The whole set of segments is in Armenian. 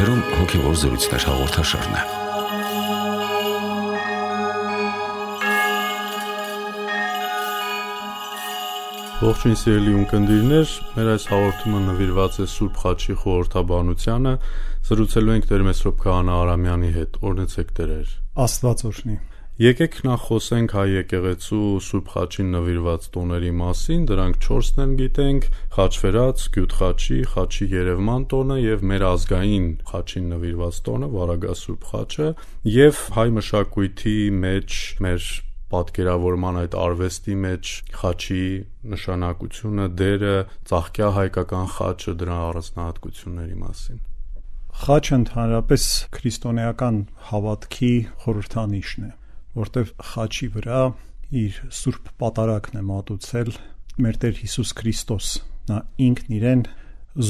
Եթերում հոգևոր զրույցներ հաղորդաշարն է։ Ողջույն սիրելի ունկնդիրներ, մեր այս հաղորդումը նվիրված է Սուրբ Խաչի խորհրդաբանությանը։ Զրուցելու ենք Տեր Մեսրոպ Քահանա Արամյանի հետ։ Օրնեցեք Տերեր։ Աստված օրհնի։ Եկեք նախ խոսենք հայ եկեղեցու Սուրբ Խաչին նվիրված տոների մասին, դրանք 4-ն են գիտենք՝ Խաչվերած, Գյուտխաչի, Խաչի Երևման տոնը եւ մեր ազգային Խաչին նվիրված տոնը, Վարագա Սուրբ Խաչը, եւ հայ մշակույթի մեջ մեր պատկերավորման այդ արվեստի մեջ խաչի նշանակությունը, դերը, ցաղկյա հայկական խաչը դրա առանձնահատկությունների մասին։ Խաչը ընդհանրապես քրիստոնեական հավատքի խորհրդանիշն է որտեվ խաչի վրա իր սուրբ պատարակն է մատուցել մեր Տեր Հիսուս Քրիստոս։ Նա ինքն իրեն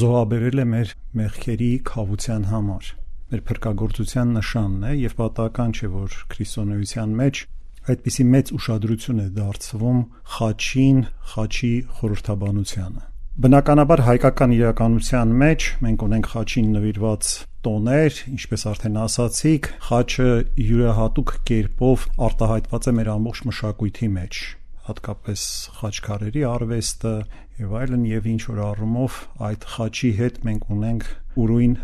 զոհաբերել է մեր մեղքերի խավության համար։ Մեր փրկagorցության նշանն է եւ պատահական չէ, որ քրիստոնեության մեջ այդպիսի մեծ ուշադրություն է դարձվում խաչին, խաչի խորհրդաբանությանը։ Բնականաբար հայկական իրականության մեջ մենք ունենք խաչին նվիրված տոներ, ինչպես արդեն ասացիք, խաչը յուրահատուկ կերպով արտահայտված է մեր ամբողջ մշակույթի մեջ հատկապես խաչքարերի արվեստը եւ այլն եւ ինչ որ առումով այդ խաչի հետ մենք ունենք ուրույն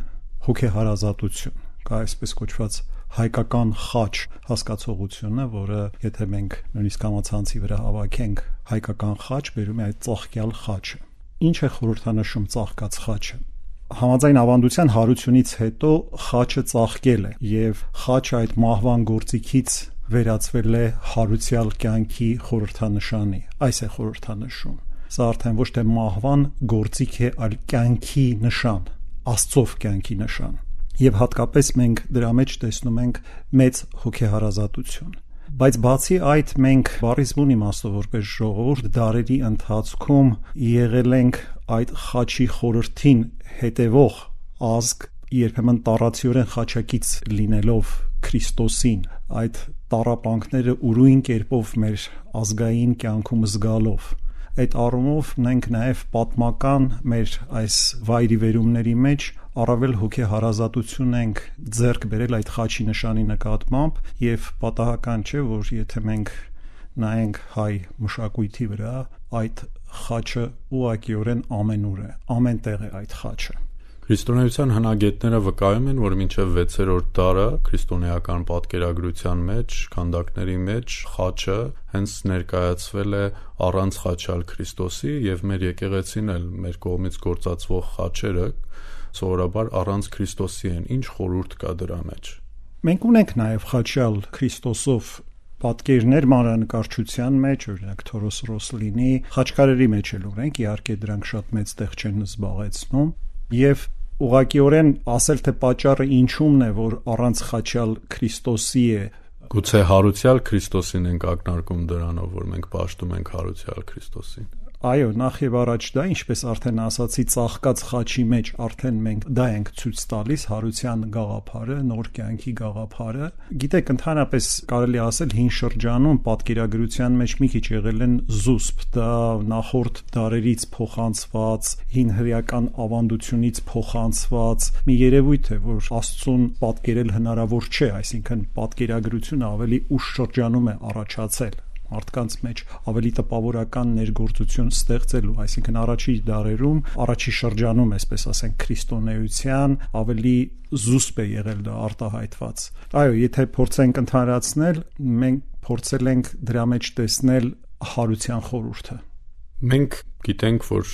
հոգեհարազատություն կա այսպես կոչված հայկական խաչ հասկացողությունը, որը եթե մենք նույնիսկ համացանցի վրա հավաքենք հայկական խաչ, բերում է այդ ծաղկյալ խաչը։ Ինչ է խորհրդանշում ծաղկած խաչը համաձայն ավանդության հարությունից հետո խաչը ծաղկել է եւ խաչը այդ մահվան գործիքից վերածվել է հարուցյալ կյանքի խորհրդանշանի այս է խորհրդանշում սա արդեն ոչ թե մահվան գործիք է այլ կյանքի նշան աստծով կյանքի նշան եւ հատկապես մենք դրա մեջ տեսնում ենք մեծ հոգեհարազատություն Բայց բացի այդ մենք բարիզմուն իմաստով որպես ժողովուրդ դարերի ընթացքում եղել ենք այդ խաչի խորհրդին հետևող ազգ երբեմն տարածիորեն խաչակից լինելով Քրիստոսին այդ տարապանքները ուրույն կերպով մեր ազգային կյանքում զգալով այդ առումով մենք նաև պատմական մեր այս վայրի վերումների մեջ առավել հոգեհարազատություն ենք ձեռք բերել այդ խաչի նշանի նկատմամբ եւ պատահական չէ որ եթե մենք նայենք հայ մշակույթի վրա այդ խաչը ուղակիորեն ամենուր է ամենտեղ է այդ խաչը Քրիստոնեության հնագետները վկայում են, որ մինչև 6-րդ դարը քրիստոնեական պատկերագրության մեջ, քանդակների մեջ խաչը հենց ներկայացվել է առանց խաչալ Քրիստոսի եւ մեր եկեղեցին էլ մեր կողմից գործածվող խաչերը սովորաբար առանց Քրիստոսի են։ Ինչ խորուրդ կա դրա մեջ։ Մենք ունենք նաև խաչյալ Քրիստոսով պատկերներ մանրանկարչության մեջ, օրինակ Թորոս Ռոսլինի խաչքարերի մեջ էլ ունենք, իհարկե դրանք շատ մեծ տեղ չեն զբաղեցնում, եւ ուղղակիորեն ասել թե պատճառը ինչումն է, որ առանց խաչյալ Քրիստոսի է Գուցե հարուցյալ Քրիստոսին ենք ակնարկում դրանով, որ մենք պաշտում ենք հարուցյալ Քրիստոսին։ Այո, նախ եւ առաջ դա, ինչպես արդեն ասացի, ծաղկած խաչի մեջ արդեն մենք դա ենք ցույց տալիս հարության գաղափարը, նոր կյանքի գաղափարը։ Գիտեք, ընդհանրապես կարելի ասել հին շրջանում պատկերագրության մեջ մի քիչ եղել են զուսպ, դա նախորդ դարերից փոխանցված, հին հրեական ավանդությունից փոխանցված մի երևույթ է, որ Աստծուն պատկերել հնարավոր չէ, այսինքն պատկերագրությունը ավելի ուշ շրջանում է առաջացել մարդկանց մեջ ավելի տպավորական ներգործություն ստեղծելու, այսինքն առաջի դարերում, առաջի շրջանում, այսպես ասենք, քրիստոնեության ավելի զուսպ է եղել դա արտահայտված։ Այո, եթե փորձենք ընդհանրացնել, մենք փորձել ենք դրա մեջ տեսնել հարության խորհուրդը։ Մենք Գիտենք, որ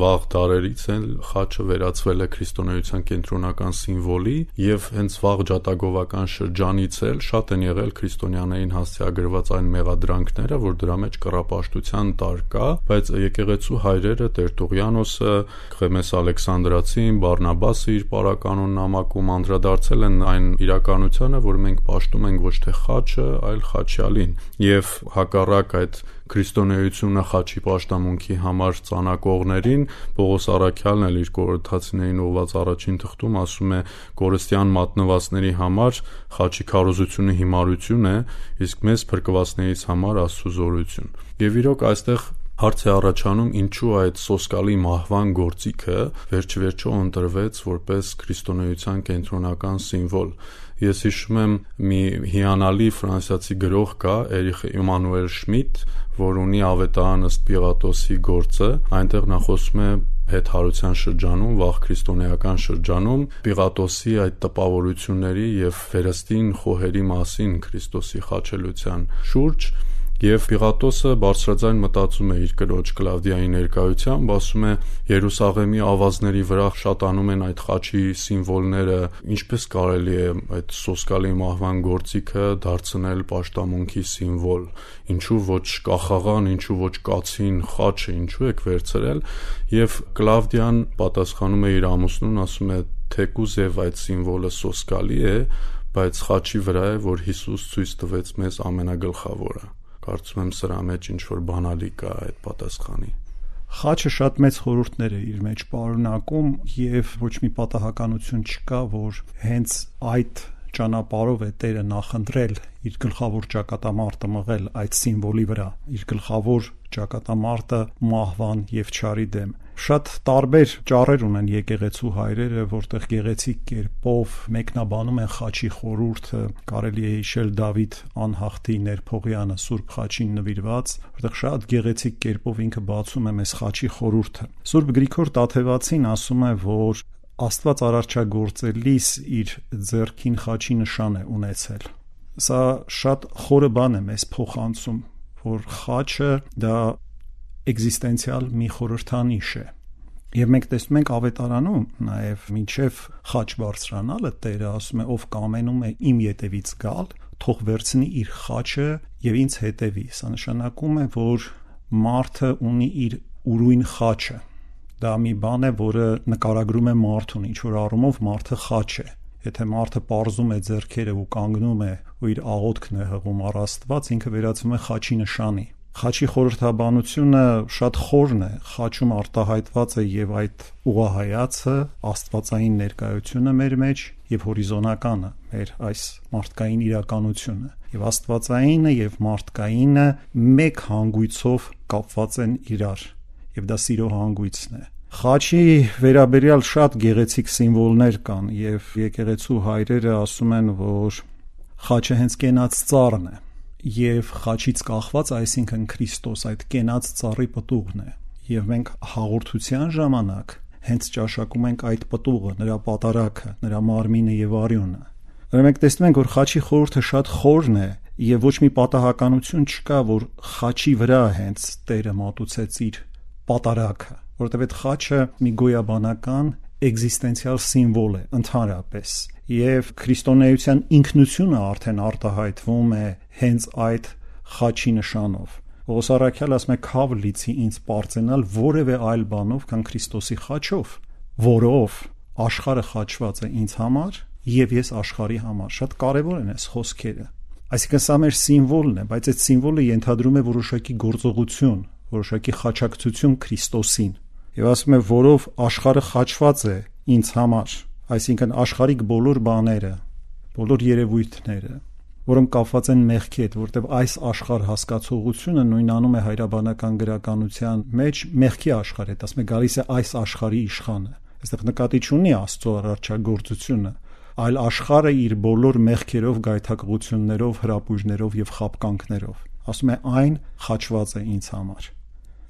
վաղ դարերից էլ խաչը վերածվել է քրիստոնեության կենտրոնական սիմվոլի եւ հենց վաղ ջատագովական շրջանից էլ շատ են եղել քրիստոնյաներին հասցեագրված այն մեղադրանքները, որ դրա մեջ կռապաշտության տար կա, բայց եկեղեցու հայրերը Տերտուղյանոսը, Խեմես Ալեքսանդրացին, Բարնաբասը իր պարականոն նամակում անդրադարձել են այն իրականությանը, որ մենք պաշտում ենք ոչ թե խաչը, այլ խաչյալին եւ հակառակ այդ քրիստոնեությունը խաչի պաշտամունքի համար ծանակողներին Պողոս Արաքյալն էլ իր կորթացիներին ուղված առաջին թղթում ասում է կորստյան մատնվածների համար խաչի քարոզությունը հիմարություն է, իսկ մեզ փրկվածներից համար Աստծո զորություն։ Եվ իրոք այստեղ Հարց է առաջանում, ինչու այդ սոսկալի մահվան գործիքը վերջիվերջո ընտրվեց որպես քրիստոնեության կենտրոնական սիմվոլ։ Ես հիշում եմ մի հիանալի ֆրանսիացի գրող կա Էրիխ Իմանուել Շմիդ, որ ունի ավետարան ըստ Պիղատոսի գործը, այնտեղ նա խոսում է հետհարության շրջանում, վաղ քրիստոնեական շրջանում Պիղատոսի այդ տպավորությունների եւ վերստին խոհերի մասին Քրիստոսի խաչելության շուրջ Եվ Պիղատոսը բարձրաձայն մտածում է իր կրոջ Կլավդիայի ներկայությամբ, ասում է. Երուսաղեմի ավազների վրա շատանում են այդ խաչի սիմվոլները, ինչպես կարելի է այդ սոսկալի մահվան գործիքը դարձնել աշտամունքի սիմվոլ։ Ինչու ոչ կախաղան, ինչու ոչ կացին խաչը, ինչու եք վերցրել։ Եվ Կլավդիան պատասխանում է իր ամուսնուն, ասում է. Թեկուզ եւ այդ սիմվոլը սոսկալի է, բայց խաչի վրա է, որ Հիսուս ցույց տվեց մեզ ամենագլխավորը Կարծում եմ սրա մեջ ինչ որ բանալի կա այդ պատասխանի։ Խաչը շատ մեծ խորհուրդներ է իր մեջ պարունակում եւ ոչ մի պատահականություն չկա, որ հենց այդ ճանապարհով է Տերը նախընտրել իր գլխավոր ճակատամարտը մղել այդ սիմվոլի վրա, իր գլխավոր ճակատամարտը մահվան եւ չարի դեմ շատ տարբեր ճառեր ունեն եկեղեցու հայրերը, որտեղ գեղեցիկ կերպով մեկնաբանում են խաչի խորուրդը, կարելի է հիշել Դավիթ անհախտի Ներփողյանը Սուրբ խաչին նվիրված, որտեղ շատ գեղեցիկ կերպով ինքը բացում է մեզ խաչի խորուրդը։ Սուրբ Գրիգոր Տաթևացին ասում է, որ Աստված արարչագործելիս իր ձեռքին խաչի նշան է ունեցել։ Սա շատ խորը բան է մեզ փոխանցում, որ խաչը դա էգզիստենցիալ մի խորհրդանիշ է։ Եվ մենք տեսնում ենք ավետարանում նաև մինչև խաչ բարձրանալը Տերը ասում է ով կամենում է իմ յետևից գալ, թող վերցնի իր խաչը եւ ինձ հետևի։ Սա նշանակում է, որ մարդը ունի իր ուրույն խաչը։ Դա մի բան է, որը նկարագրում է մարդուն, ինչ որ առումով մարդը խաչ է։ Եթե մարդը པարզում է зерքերը ու կանգնում է ու իր աղոթքն է հղում առ Աստված, ինքը վերածվում է խաչի նշանի։ Խաչի խորհրդաբանությունը շատ խորն է։ Խաչում արտահայտված է եւ այդ ուղահայացը, աստվածային ներկայությունը մեր մեջ եւ հորիզոնականը, մեր այս մարդկային իրականությունը։ Եվ աստվածայինը եւ մարդկայինը մեկ հանգույցով կապված են իրար։ Եվ դա սիրո հանգույցն է։ Խաչի վերաբերյալ շատ գեղեցիկ սիմվոլներ կան եւ եկեղեցու հայրերը ասում են, որ խաչը հենց կենաց ծառն է եւ խաչից կախված, այսինքն Քրիստոս այդ կենաց ծառի պտուղն է։ Եվ մենք հաղորդության ժամանակ հենց ճաշակում ենք այդ պտուղը, նրա պատարակը, նրա մարմինը եւ արյունը։ Ուրեմն մենք տեսնում ենք, որ խաչի խորհուրդը շատ խորն է եւ ոչ մի պատահականություն չկա, որ խաչի վրա հենց Տերը մատուցեց իր պատարակը, որովհետեւ այդ խաչը մի գոյաբանական էգզիստենցիալ սիմվոլ է ընդհանրապես եւ քրիստոնեության ինքնությունը արդեն արտահայտվում է հենց այդ խաչի նշանով Պողոս Արաքյալ ասում է «Քավ լիցի ինձ པարծենալ որևէ այլ բանով, քան Քրիստոսի խաչով, որով աշխարհը խաչված է ինձ համար եւ ես աշխարհի համար»։ Շատ կարեւոր են այս խոսքերը։ Այսինքն սա մեր սիմվոլն է, բայց այդ սիմվոլը ենթադրում է որոշակի գործողություն, որոշակի խաչակցություն Քրիստոսին։ Եվ ասում է, որով աշխարհը խաչված է ինձ համար, այսինքն աշխարհիկ բոլոր բաները, բոլոր երևույթները, որոնք կապված են մեղքի հետ, որտեղ այս աշխարհ հասկացողությունը նույնանում է հայրաբանական գրականության մեջ մեղքի աշխարհ հետ, ասում է գալիս է այս աշխարհի իշխանը։ Այստեղ նկատի չունի Աստծո արարչագործությունը, այլ աշխարհը իր բոլոր մեղքերով, գայթակղություններով, հրապույժներով եւ խապկանքներով։ Ասում է այն խաչված է ինձ համար։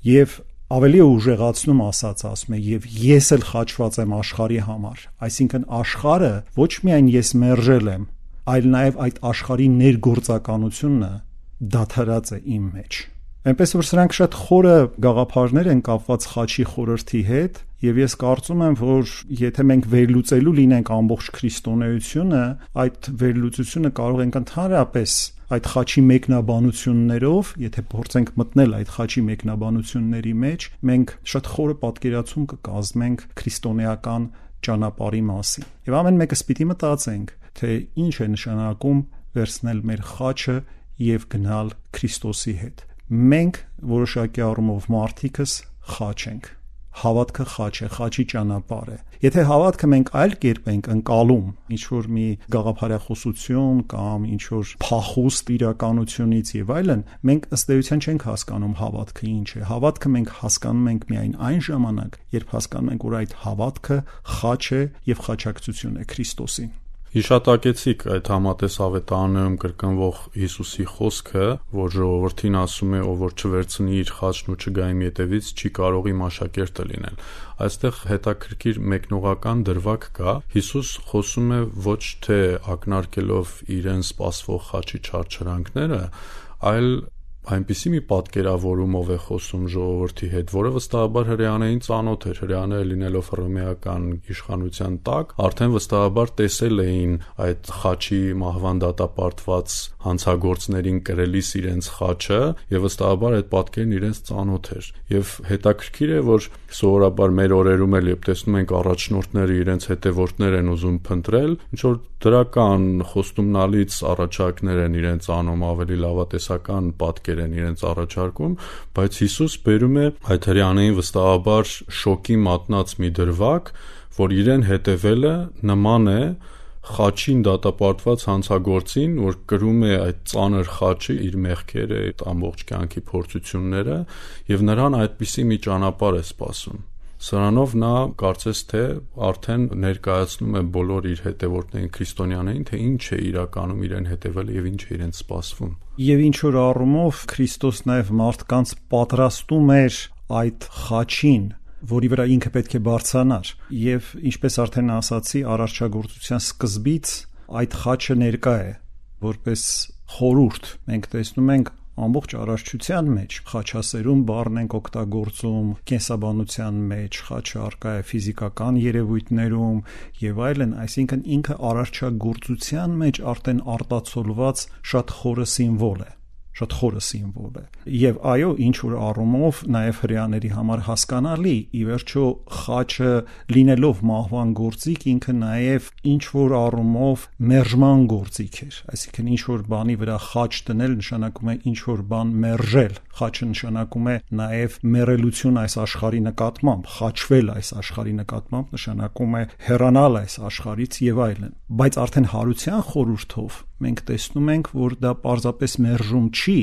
Եվ ավելի ուժեղացնում ասած ասում է եւ ես էլ խաչված եմ աշխարհի համար այսինքն աշխարհը ոչ միայն ես մերժել եմ այլ նաեւ այդ աշխարհի ներգործականությունը դադարած է իմ մեջ այնպես որ սրանք շատ խորը գաղափարներ են կապված խաչի խորհրդի հետ եւ ես կարծում եմ որ եթե մենք վերլուծելու լինենք ամբողջ քրիստոնեությունը այդ վերլուծությունը կարող ենք ընդհանրապես այդ խաչի մեկնաբանություններով, եթե փորձենք մտնել այդ խաչի մեկնաբանությունների մեջ, մենք շատ խորը պատկերացում կկազմենք քրիստոնեական ճանապարհի մասին։ Եվ ամեն մեկը սպիտի մտածենք, թե ինչ է նշանակում վերցնել մեր խաչը եւ գնալ Քրիստոսի հետ։ Մենք որոշակի առումով մարդիկս խաչ ենք Հավատքը խաչ է, խաչի ճանապարհ է։ Եթե հավատքը մենք այլ կերպ ենք ընկալում, ինչ որ մի գաղափարախոսություն կամ ինչ որ փախուստ իրականությունից եւ այլն, մենք ըստ էության չենք հասկանում հավատքը ինչ է։ Հավատքը մենք հասկանում ենք միայն այն ժամանակ, երբ հասկանում ենք, որ այդ հավատքը խաչ է եւ խաչակցություն է Քրիստոսին։ Հիշատակեցիք այդ համատես ավետարանում կրկնվող Հիսուսի խոսքը, որ ժողովրդին ասում է, ով որ չվերցնի իր խաչն ու չգա իմ ետևից, չի կարող իմ աշակերտը լինել։ Այստեղ հետաքրքիր մեկնողական դրվագ կա։ Հիսուս խոսում է ոչ թե ակնարկելով իրեն սпасվող խաչի չարչրանքները, այլ այնպիսի մի պատկերավորումով է խոսում ժողովրդի հետ, որը վստահաբար հрьяաներին ծանոթ էր, հрьяաները լինելով հռոմեական իշխանության տակ, արդեն վստահաբար տեսել էին այդ խաչի մահվան դատապարտված հանցագործներին կրելիս իրենց խաչը եւ վստահաբար այդ պատկերն իրենց ծանոթ էր եւ հետաքրքիր է որ սովորաբար մեր օրերում էլ երբ տեսնում ենք առաջնորդները իրենց հետևորդներ են ուզում փնտրել ինչ որ դրական խոստումնալից առաջարկներ են իրենց անում ավելի լավատեսական պատկեր են իրենց առաջարկում բայց Հիսուս բերում է հայտարյանային վստահաբար շոկի մատնած մի դրվակ որ իրեն հետևելը նման է խաչին դատապարտված հանցագործին, որ կրում է այդ ծանր խաչը իր մեղքերը, այդ ամբողջ կյանքի փորձությունները եւ նրան այդպիսի մի ճանապարհ է սպասում։ Սրանով նա կարծես թե արդեն ներկայացնում է բոլոր իր հետևորդներին քրիստոնյաներին, թե ինչ է իրականում իրեն հետևել եւ ինչ է իրեն սպասվում։ Եվ ինչ որ առումով Քրիստոս նաև մարդկանց պատրաստում էր այդ խաչին, որի վրա ինքը պետք է բարձրանար։ Եվ ինչպես արդեն ասացի, արարչագործության սկզբից այդ խաչը ներկա է որպես խորուրդ։ Մենք տեսնում ենք ամբողջ արարչության մեջ խաչասերում բառն ենք օգտագործում կենսաբանության մեջ խաչը արկա է ֆիզիկական երևույթներում եւ այլն այսինքն ինքը արարչագործության մեջ արդեն արտացոլված շատ խորը սիմվոլ է շատ խորը սիմվոլ է։ Եվ այո, ինչ որ առումով նաև հрьяաների համար հասկանալի, ի վերջո խաչը լինելով մահվան գործիք, ինքը նաև ինչ որ առումով մերժման գործիք էր։ Այսինքն ինչ որ բանի վրա խաչ դնել նշանակում է ինչ որ բան մերժել, Խաչը նշանակում է նաև մերելություն այս աշխարհի նկատմամբ, խաչվել այս աշխարհի նկատմամբ նշանակում է հեռանալ այս աշխարհից եւ այլն։ Բայց արդեն հարության խորհրդով մենք տեսնում ենք, որ դա պարզապես մերժում չի,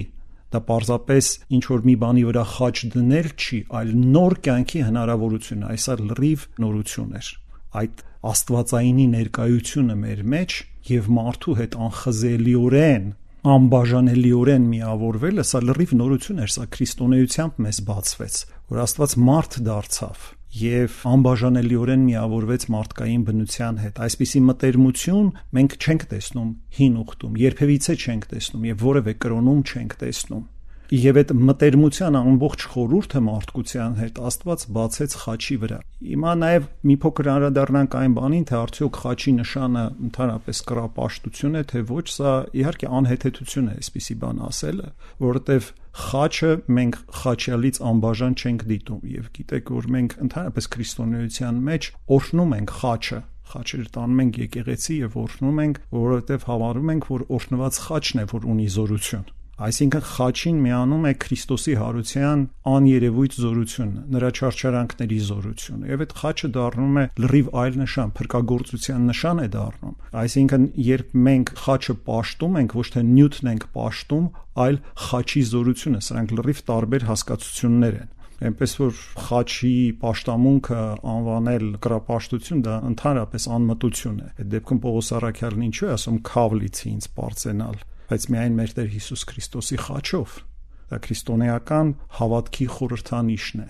դա պարզապես ինչ որ մի բանի վրա խաչ դնել չի, այլ նոր կյանքի հնարավորություն, այսա լրիվ նորություն էր։ Այդ աստվածայինի ներկայությունը մեր մեջ եւ մարդու հետ անխզելիորեն անբաժանելիորեն միավորվելը սա լրիվ նորություն էր, սա քրիստոնեությամբ մեզ բացվեց, որ Աստված մարդ դարձավ եւ անբաժանելիորեն միավորվեց մարդկային բնության հետ։ Այսպիսի մտերմություն մենք չենք տեսնում հին ուխտում, երբևիցե չենք տեսնում եւ որևէ կրոնում չենք տեսնում։ Եվ այդ մտերմության ամբողջ խորուրդը մարդկության հետ Աստված բացեց խաչի վրա։ Հիմա նաև մի փոքր անդրադառնանք այն բանին, թե արդյոք խաչի նշանը ընդհանրապես կրապաշտություն է, թե ոչ, սա իհարկե անհեթեթություն է, այսպիսի բան ասելը, որովհետև խաչը մենք խաչյալից անբաժան չենք դիտում եւ գիտեք որ մենք ընդհանրապես քրիստոնեության մեջ օրհնում ենք խաչը խաչեր տանում ենք եկեղեցի եւ օրհնում ենք որովհետեւ հավարում ենք որ օրհնված խաչն է որ ունի զորություն Այսինքն խաչին միանում է Քրիստոսի հարության աներևույթ զորությունը, նրա չարչարանքների զորությունը, եւ այդ խաչը դառնում է լրիվ այլ նշան, փրկagorցության նշան է դառնում։ Այսինքն, երբ մենք խաչը պաշտում ենք, ոչ թե նյութն ենք պաշտում, այլ խաչի զորությունը, սրանք լրիվ տարբեր հասկացություններ են այնպես որ խաչի պաշտամունքը անվանել կրապաշտություն դա ընդհանրապես անմտություն է։ Այդ դեպքում Պողոս Արաքյալն ինչու է ասում քավլիցի ինձ པարծենալ բայց միայն մեր Տեր Հիսուս Քրիստոսի խաչով։ Դա քրիստոնեական հավատքի խորհրդանիշն է։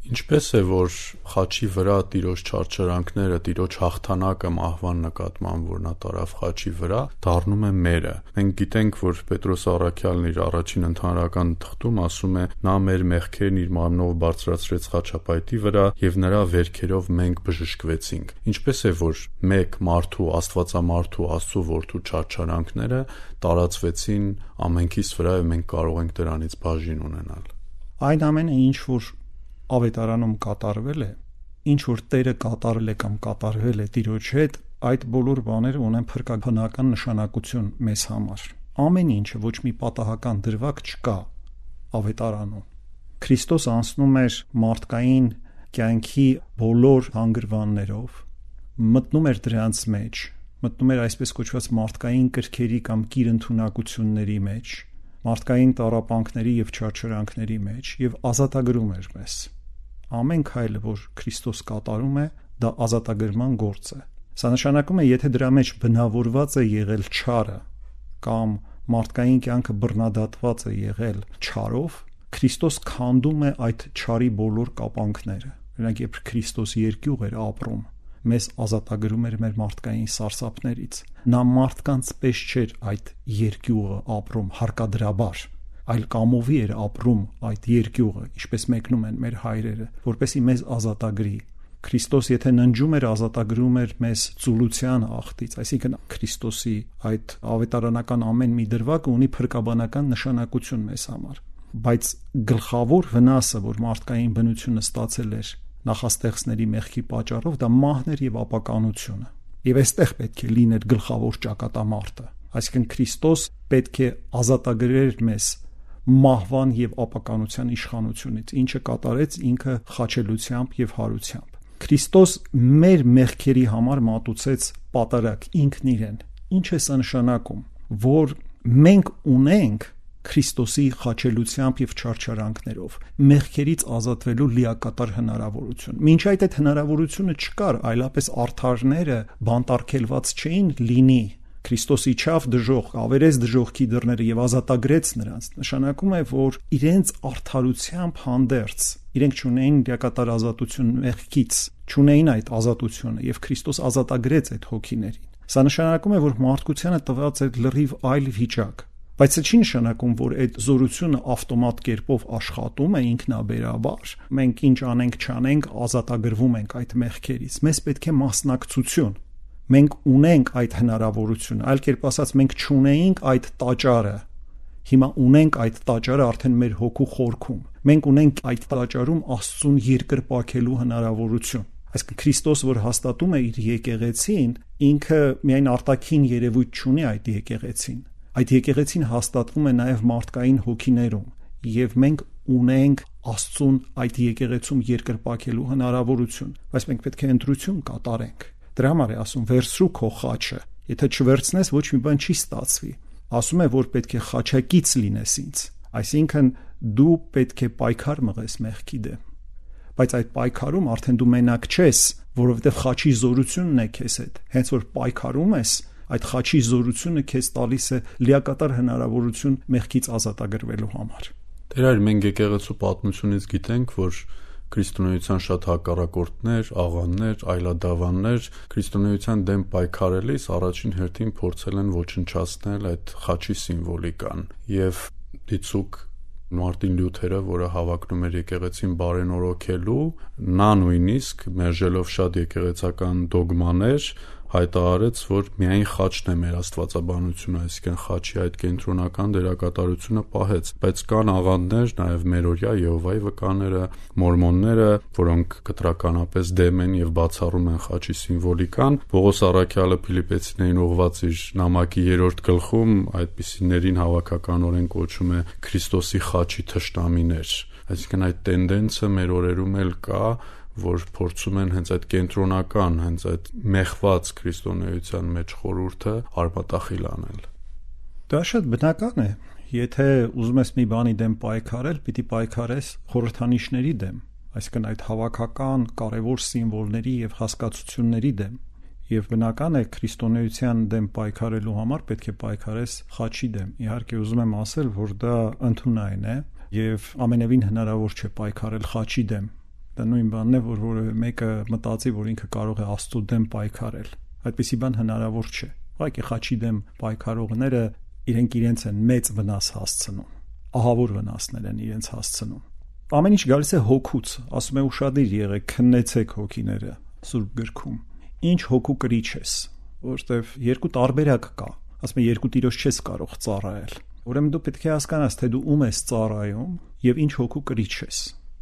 Ինչպես է որ խաչի վրա տիրոջ չարչարանքները, տիրոջ հաղթանակը մահվան նկատմամբ, որ նա տարավ խաչի վրա, դառնում է մերը։ Մենք գիտենք, որ Պետրոս Առաքյալն իր առաջին ընդհանրական թղթում ասում է. նա մեր մեղքերն իր մարմնով բարձրացրեց խաչապայտի վրա եւ նրա վերքերով մենք բժշկվեցինք։ Ինչպես է որ մեկ մարդու Աստվածամարդու Աստծո որդու չարչարանքները տարածվեցին ամենքիս վրա եւ մենք կարող ենք դրանից բաժին ունենալ։ Այն ամենը ինչ որ ավետարանում կատարվել է, ինչ որ Տերը կատարել է կամ կատարվել է Տիրոջ հետ, այդ բոլոր բաները ունեն փրկական նշանակություն մեզ համար։ Ամեն ինչը ոչ մի պատահական դրվագ չկա ավետարանում։ Քրիստոս անցնում էր մարդկային կյանքի բոլոր հանգրվաններով, մտնում էր դրանց մեջ, մտնում էր այսպես կոչված մարդկային կրքերի կամ կիր ընդունակությունների մեջ, մարդկային տարապանքների եւ չարչարանքների մեջ եւ ազատագրում էր մեզ։ Ամեն քայլը, որ Քրիստոս կատարում է, դա ազատագրման գործ է։ Սա նշանակում է, եթե դրա մեջ բնավորված է եղել չարը կամ մարդկային կյանքը բռնադատված է եղել չարով, Քրիստոս քանդում է այդ չարի բոլոր կապանքները։ Օրինակ, երբ Քրիստոս երկյուղ էր ապրում, մեզ ազատագրում էր մեր մարդկային սարսափներից։ Նա մարդկանց պես չէր այդ երկյուղը ապրում հարկադրաբար, այլ կամովի էր ապրում այդ երկյուղը, ինչպես մեկնում են մեր հայրերը, որպեսի մեզ ազատագրի։ Քրիստոս եթե ննջում էր ազատագրում էր մեզ ծուլության ախտից, այսինքն Քրիստոսի այդ ավետարանական ամեն մի դրվագը ունի փրկաբանական նշանակություն մեզ համար բայց գլխավոր վնասը, որ մարդկային բնությունը ստացել էր նախաստեղծների մեղքի պատճառով, դա մահն էր եւ ապականությունը։ Եվ այստեղ պետք է լիներ գլխավոր ճակատամարտը։ Այսինքն Քրիստոս պետք է ազատագրեր մեզ մահվան եւ ապականության իշխանությունից, ինչը կատարեց ինքը խաչելությամբ եւ հարությամբ։ Քրիստոս մեր մեղքերի համար մատուցեց պատարակ ինքն իրեն։ Ինչ է սա նշանակում, որ մենք ունենք Քրիստոսի խաչելությամբ եւ չարչարանքներով մեղքերից ազատվելու լիակատար հնարավորություն։ Մինչ այդ այդ հնարավորությունը չկար, այլապես արթարները բանտարկելված չէին լինի Քրիստոս իջավ դժող, ավերեց դժողքի դռները եւ ազատագրեց նրանց։ Նշանակում է, որ իրենց արդարությամբ հանդերձ իրենք ճունեին լիակատար ազատություն մեղքից, ճունեին այդ ազատությունը եւ Քրիստոս ազատագրեց այդ հոգիներին։ Սա նշանակում է, որ մարդկությանը տված է լրիվ այլ վիճակ, Բայց սա չի նշանակում, որ այդ զորությունը ավտոմատ կերպով աշխատում է ինքնաբերաբար։ Մենք ինչ անենք, չանենք, ազատագրվում ենք այդ մեղքերից։ Մեզ պետք է մասնակցություն։ Մենք ունենք այդ հնարավորությունը, այլ կերպ ասած, մենք չունեինք այդ տաճարը։ Հիմա ունենք այդ տաճարը արդեն մեր հոգու խորքում։ Մենք ունենք այդ տաճարում Աստծուն երկրպակելու հնարավորություն այսինքն Քրիստոս որ հաստատում է իր եկեղեցին, ինքը միայն արտաքին երևույթ չունի այդ եկեղեցին, Այդ եկեղեցին հաստատվում է նաև մարդկային հոգիներում եւ մենք ունենք Աստծուն այդ եկեղեցում երկրպակելու հնարավորություն, բայց մենք պետք է ընտրություն կատարենք։ Դրա համար է ասում վերցրու քո խաչը, եթե չվերցնես ոչ մի բան չի ստացվի։ Ասում է որ պետք է խաչակից լինես ինձ, այսինքն դու պետք է պայքար մղես մեղքի դեմ բայց այդ պայքարում արդեն դու մենակ չես, որովհետև խաչի զորությունն է քեզ հետ։ Հենց որ պայքարում ես, այդ խաչի զորությունը քեզ տալիս է լիակատար հնարավորություն մեղքից ազատագրվելու համար։ Տեր այր մենք եկեղեցու պատմությունից գիտենք, որ քրիստոնեության շատ հակառակորդներ, աղաններ, այլադավաններ քրիստոնեության դեմ պայքարելիս առաջին հերթին փորձել են ոչնչացնել այդ խաչի սիմվոլիկան եւ դիցուկ Մարտին Լյութերը, որը հավակնում էր եկեղեցին բարենորոգելու, նա նույնիսկ մերժելով շատ եկեղեցական դոգմաներ, հայտարարեց, որ միայն խաչն է մեր աստվածաբանությունը, այսինքն խաչի այդ կենտրոնական դերակատարությունը պահեց, բայց կան աղանդներ, նաև մերօրյա Եհովայի վկաները, մորմոնները, որոնք կտրականապես դեմ են եւ բացառում են խաչի սիմվոլիկան։ Պողոս Արաքյալը Ֆիլիպեցիներին ուղված իր նամակի 3-րդ գլխում այդպիսիներին հավաքականորեն կոչում է Քրիստոսի խաչի թշնամիներ այսինքն այդ տենդենսը մեր օրերում էլ կա որ փորձում են հենց այդ կենտրոնական, հենց այդ մեղված քրիստոնեության մեջ խորուրդը արմատախիլ անել։ Դա շատ բնական է։ Եթե ուզում ես մի բանի դեմ պայքարել, պիտի պայքարես խորհրդանիշների դեմ, այսինքն այդ հավաքական կարևոր սիմվոլների եւ հասկացությունների դեմ։ Եվ բնական է քրիստոնեության դեմ պայքարելու համար պետք է պայքարես խաչի դեմ։ Իհարկե ուզում եմ ասել, որ դա ընդունային է եւ ամենևին հնարավոր չէ պայքարել խաչի դեմ Դա նույն բանն է, որ որևէ մեկը մտածի, որ ինքը կարող է Աստծո դեմ պայքարել։ Այդպիսի բան հնարավոր չէ։ Ուղղակի խաչի դեմ պայքարողները իրենք իրենց են մեծ վնաս հասցնում։ Ահավոր վնասներ են իրենց հասցնում։ Ամեն ինչ գալիս է հոգուց, ասում է ուշադիր եղեք, քննեցեք հոգիները Սուրբ գրքում։ Ինչ հոգու կրիչ ես, որովհետև երկու տարբերակ կա։ Ասում է երկու տիրոջ չես կարող ծառայել։ Ուրեմն դու պետք է հասկանաս, թե դու ում ես ծառայում եւ ինչ հոգու կրիչ ես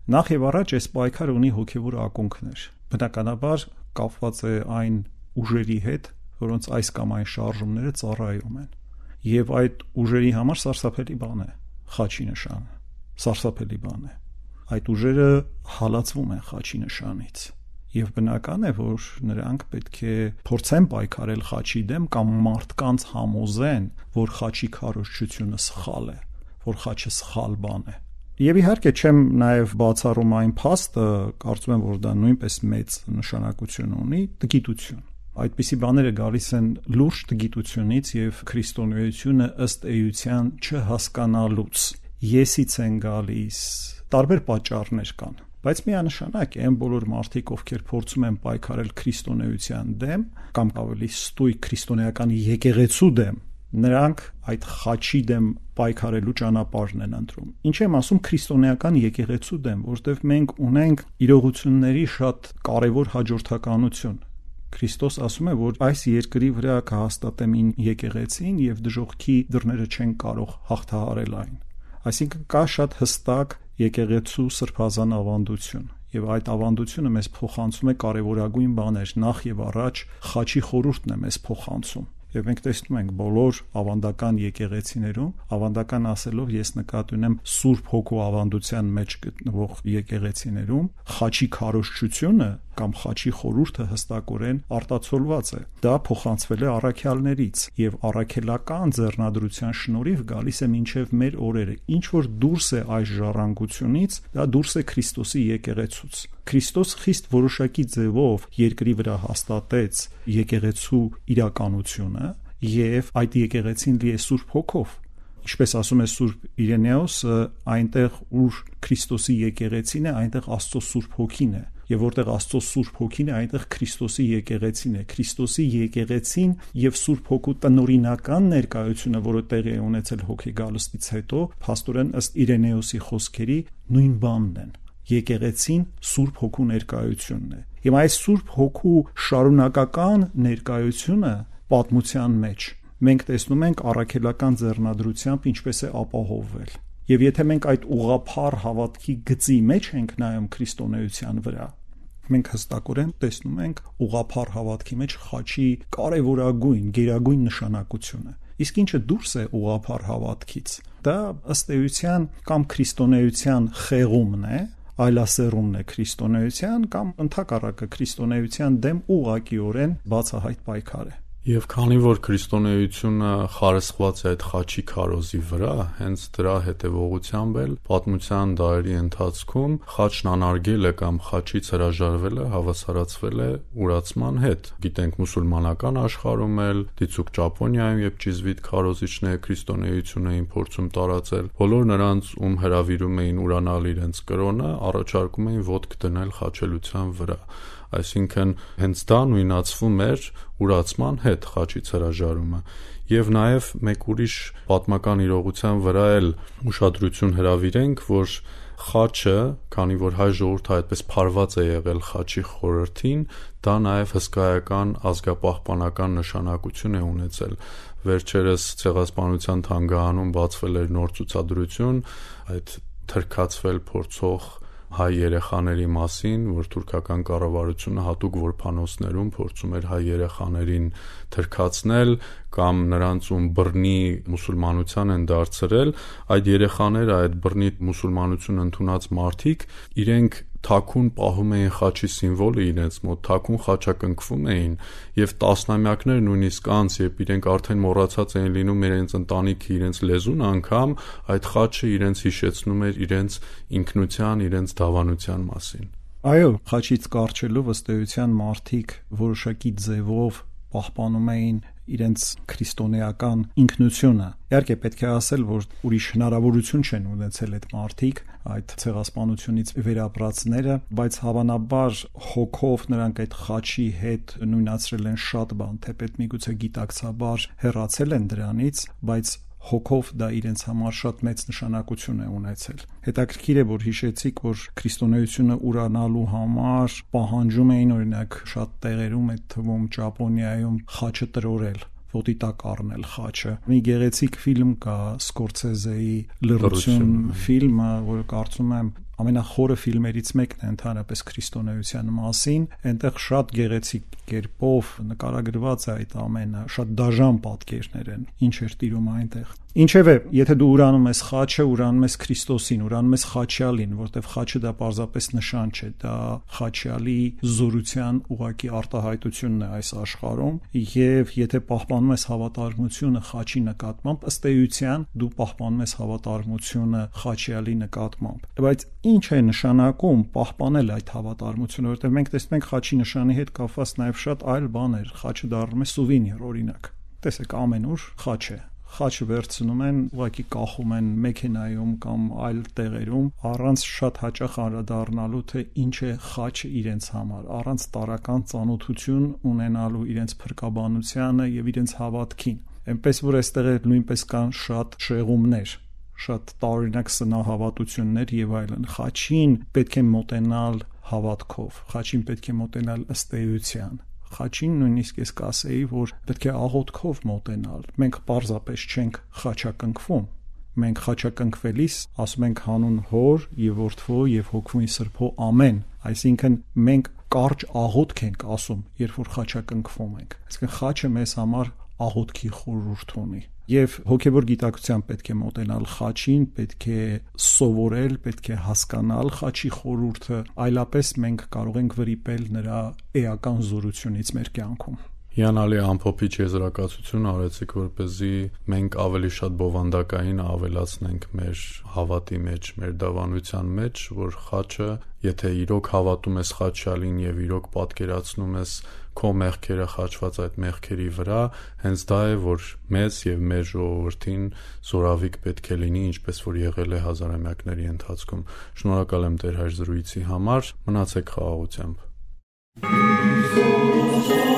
Նախ եւ առաջ այս պայքարը ունի հոգեվոր ակունքներ։ Բնականաբար կապված է այն ուժերի հետ, որոնց այս կամ այն շարժումները ծառայում են։ Եվ այդ ուժերի համար սարսափելի բան է խաչի նշանը։ Սարսափելի բան է։ այդ ուժերը հալածվում են խաչի նշանից եւ բնական է որ նրանք պետք է փորձեն պայքարել խաչի դեմ կամ մարդկանց համոզեն որ խաչի քարոշչությունը սխալ է որ խաչը սխալ բան է Եվ իհարկե չեմ նաև բացառում այն փաստը, կարծում եմ, որ դա նույնպես մեծ նշանակություն ունի, տգիտություն այդպիսի բաները գալիս են լուրջ տգիտությունից եւ քրիստոնեությունը ըստ էության չհասկանալուց եսից են գալիս տարբեր պատճառներ կան բայց միանշանակ այն բոլոր մարդիկ, ովքեր փորձում են պայքարել քրիստոնեության դեմ կամ ավելի ստույգ քրիստոնեական եկեղեցու դեմ, նրանք այդ խաչի դեմ պայքարելու ճանապարհն են ընտրում։ Ինչ եմ ասում քրիստոնեական եկեղեցու դեմ, որտեղ մենք ունենք իրողությունների շատ կարևոր հաջորդականություն։ Քրիստոս ասում է, որ այս երկրի վրա կհաստատեմ ին եկեղեցին եւ դժողքի դռները չեն կարող հաղթահարել այն։ Այսինքն կա շատ հստակ եկեղեցու սրբազան ավանդություն եւ այդ ավանդությունը մեզ փոխանցում է կարևորագույն բաներ նախ եւ առաջ խաչի խորհուրդն է մեզ փոխանցում Եվ մենք տեսնում ենք բոլոր ավանդական եկեղեցիներում, ավանդական ասելով ես նկատի ունեմ Սուրբ Հոգու ավանդության մեջ գտնվող եկեղեցիներում, խաչի քարոշչությունը կամ խաչի խորուրդը հստակորեն արտացոլված է։ Դա փոխանցվել է առաքյալներից եւ առաքելական ձեռնադրության շնորհիվ գալիս է մինչեւ մեր օրերը։ Ինչ որ դուրս է այս ժառանգությունից, դա դուրս է Քրիստոսի եկեղեցուց։ Քրիստոս խիստ որոշակի ձևով երկրի վրա հաստատեց եկեղեցու իրականությունը եւ այդ եկեղեցին լի է Սուրբ Հոգով ինչպես ասում է Սուրբ Իրենեոսը, այնտեղ ուր Քրիստոսի եկեղեցին է, այնտեղ Աստծո Սուրբ Հոգին է եւ որտեղ Աստծո Սուրբ Հոգին է, այնտեղ Քրիստոսի եկեղեցին է։ Քրիստոսի եկեղեցին եւ Սուրբ Հոգու տնորինական ներկայությունը, որը տեղի է ունեցել հոգի գալստից հետո, փաստորեն ըստ Իրենեոսի խոսքերի նույն բանն են եկեղեցին Սուրբ Հոգու ներկայությունն է։ Եվ այս Սուրբ Հոգու շարունակական ներկայությունը պատմության մեջ մենք տեսնում ենք առաքելական ձեռնադրությամբ ինչպես է ապահովվել։ Եվ եթե մենք այդ ուղափառ հավատքի գծի մեջ ենք նայում քրիստոնեության վրա, մենք հստակորեն տեսնում ենք ուղափառ հավատքի մեջ խաչի կարևորագույն, գերագույն նշանակությունը։ Իսկ ինչը դուրս է ուղափառ հավատքից։ Դա ըստ էության կամ քրիստոնեության խեղումն է, այլասերումն է քրիստոնեության կամ ընդհակառակը քրիստոնեության դեմ ուղղակիորեն բացահայտ պայքար է։ Եվ քանի որ քրիստոնեությունը խարսխված է այդ խաչի քարոզի վրա, հենց դրա հետևողությամբ էլ պատմության դարերի ընթացքում խաչն անարգել է կամ խաչից հրաժարվել է հավասարացվել է ուրացման հետ։ Գիտենք մուսուլմանական աշխարհում էլ, դիցուկ Ճապոնիայում, երբ ճիզվիտ քարոզիչները քրիստոնեությունը էին փորձում տարածել, բոլոր նրանց, ում հravirում էին ուրանալ իրենց կրոնը, առաջարկում էին ոտք դնել խաչելության վրա այսինքն հենց դա նույնացվում էր ուրացման հետ խաչից հրաժարումը եւ նաեւ մեկ ուրիշ պատմական իրողության վրա էլ ուշադրություն հրավիրենք որ խաչը, քանի որ հայ ժողովուրդը այդպես փարված է եղել խաչի խորհրդին, դա նաև հսկայական ազգապահպանական նշանակություն է ունեցել։ Վերջերս ցեղասպանության թանգարանում բացվել էր նոր ցուցադրություն, այդ թրքացվել փորձող հայ երեխաների մասին, որ թուրքական կառավարությունը հատուկ որփանոցներում փորձում էր հայ երեխաներին թրքացնել կամ նրանց ում բռնի մուսուլմանության են դարձրել, այդ երեխաները, այդ բռնի մուսուլմանություն ընդունած մարդիկ իրենք թաքուն պահում էին խաչի սիմվոլը իրենց մոտ, թաքուն խաչակնքվում էին եւ տասնամյակներ նույնիսկ անց, երբ իրենք արդեն մոռացած էին լինում իրենց ընտանիքը, իրենց լեզուն անգամ, այդ խաչը իրենց հիշեցնում էր իրենց ինքնության, իրենց դավանության մասին։ Այո, խաչից կարճելով ըստ էության մարդիկ որոշակի ձևով պահպանում էին իրենց քրիստոնեական ինքնությունը։ Իհարկե պետք է ասել, որ ուրիշ հնարավորություն չեն ունեցել այդ մարդիկ այդ ցեղասպանությունից վերապրածները, բայց հավանաբար հոգով նրանք այդ խաչի հետ նույնացրել են շատ բան, թեպետ միգուցե գիտակցաբար հեռացել են դրանից, բայց հոգով դա իրենց համար շատ մեծ նշանակություն է ունեցել։ Հետաքրքիր է, որ հիշեցիք, որ քրիստոնեությունը ուրանալու համար պահանջում էին օրինակ շատ տեղերում, այդ թվում Ճապոնիայում խաչը տրորել ոտի տակ առնել խաչը։ Մի գեղեցիկ ֆիլմ կա Սկորցեզեի Լրություն ֆիլմը, որը կարծում եմ ամենախորը ֆիլմերից մեկն է ընդհանրապես քրիստոնեության մասին։ Այնտեղ շատ գեղեցիկ կերպով նկարագրված է այդ ամենը, շատ դաժան պատկերներ են, ինչ էր տիրում այնտեղ։ Ինչևէ, եթե դու ուրանում ես խաչը, ուրանում ես Քրիստոսին, ուրանում ես խաչյալին, որտեվ խաչը դա պարզապես նշան չէ, դա խաչյալի զորության ուղակի արտահայտությունն է այս աշխարհում, եւ եթե պահպանում ես հավատարմությունը խաչի նկատմամբ, ըստ էության դու պահպանում ես հավատարմությունը խաչյալի նկատմամբ։ Բայց ինչ է նշանակում պահպանել այդ հավատարմությունը, որտեվ մենք տեսնում ենք խաչի նշանի հետ կապված նաեւ շատ այլ բաներ, խաչը դառնում է սուվենիր օրինակ։ Տեսեք ամենուր խաչ է խաչը վերցնում են, ուղղակի կախում են մեքենայում կամ այլ տեղերում, առանց շատ հաճախ անդրադառնալու թե ինչ է խաչը իրենց համար, առանց տարական ծանոթություն ունենալու իրենց փրկաբանությանը եւ իրենց հավատքին։ Էնպես որ այստեղ նույնպես կան շատ շեղումներ շատ տարօրինակ սնահավատություններ եւ այլն խաչին պետք է մոտենալ հավատքով խաչին պետք է մոտենալ ըստ էության խաչին նույնիսկ ես կասեի, որ պետք է աղոթքով մոտենալ։ Մենք պարզապես չենք խաչակնկվում, մենք խաչակնկվելիս ասում ենք հանուն հոր եւ որդվո եւ հոգվույն սրբո ամեն այսինքն մենք կարճ աղոթք ենք ասում երբ որ խաչակնկվում ենք այսինքն խաչը մեզ համար աղոթքի խորհուրդ ունի եւ հոգեվոր գիտակցությամբ պետք է մոտենալ խաչին, պետք է սովորել, պետք է հասկանալ խաչի խորուրդը, այլապես մենք կարող ենք վրիպել նրա էական զորությունից մեր կյանքում հիանալի ամփոփիչ եզրակացություն արեցիք, որպեսզի մենք ավելի շատ բովանդակային ավելացնենք մեր հավատի մեջ, մեր դավանության մեջ, որ խաչը, եթե իրոք հավատում ես խաչյալին եւ իրոք պատկերացնում ես քո մեղքերը խաչված այդ մեղքերի վրա, հենց դա է, որ մեզ եւ մեր ժողովրդին զորավիք պետք է լինի, ինչպես որ եղել է հազարամյակների ընթացքում։ Շնորհակալ եմ Տեր հայր զրույցի համար։ Մնացեք խաղաղությամբ։ Thank you.